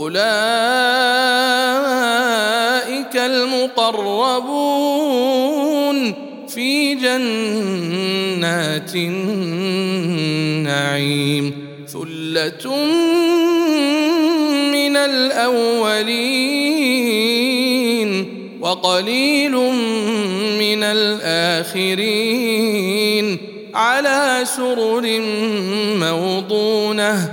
أولئك المقربون في جنات النعيم ثلة من الأولين وقليل من الآخرين على سرر موضونة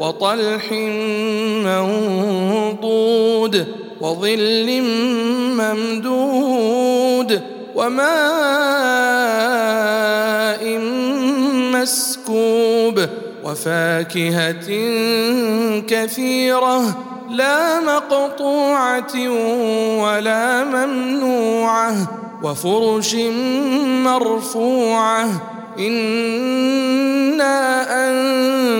وطلح منضود وظل ممدود وماء مسكوب وفاكهة كثيرة لا مقطوعة ولا ممنوعة وفرش مرفوعة أنا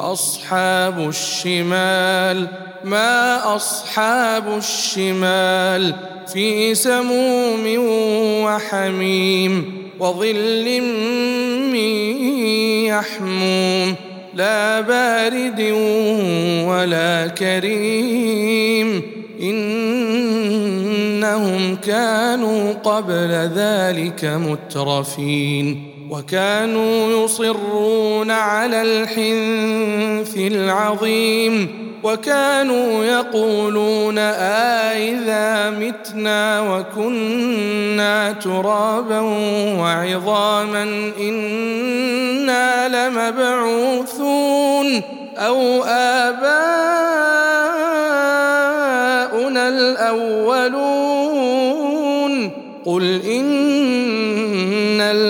وأصحاب الشمال ما أصحاب الشمال في سموم وحميم وظل من يحموم لا بارد ولا كريم. إنهم كانوا قبل ذلك مترفين. وكانوا يصرون على الحنث العظيم وكانوا يقولون آئذا آه متنا وكنا ترابا وعظاما إنا لمبعوثون أو آباؤنا الأولون قل إن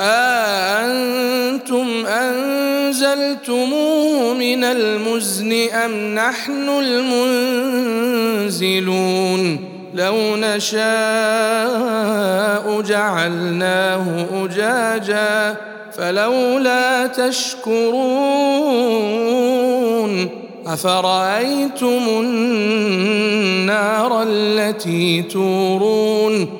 أأنتم أنزلتموه من المزن أم نحن المنزلون؟ لو نشاء جعلناه أجاجا فلولا تشكرون. أفرأيتم النار التي تورون؟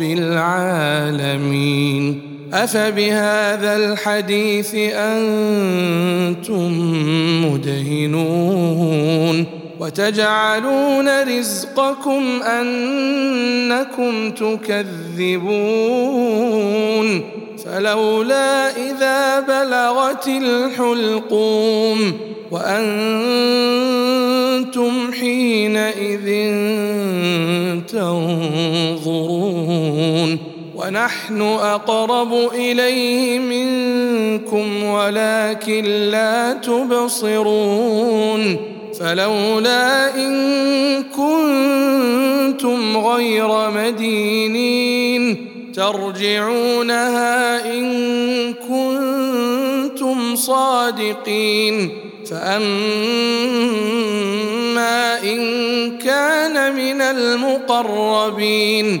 العالمين. أفبهذا الحديث أنتم مدهنون. وتجعلون رزقكم أنكم تكذبون. فلولا إذا بلغت الحلقوم وأنتم ونحن أقرب إليه منكم ولكن لا تبصرون فلولا إن كنتم غير مدينين ترجعونها إن كنتم صادقين فأما إن كان من المقربين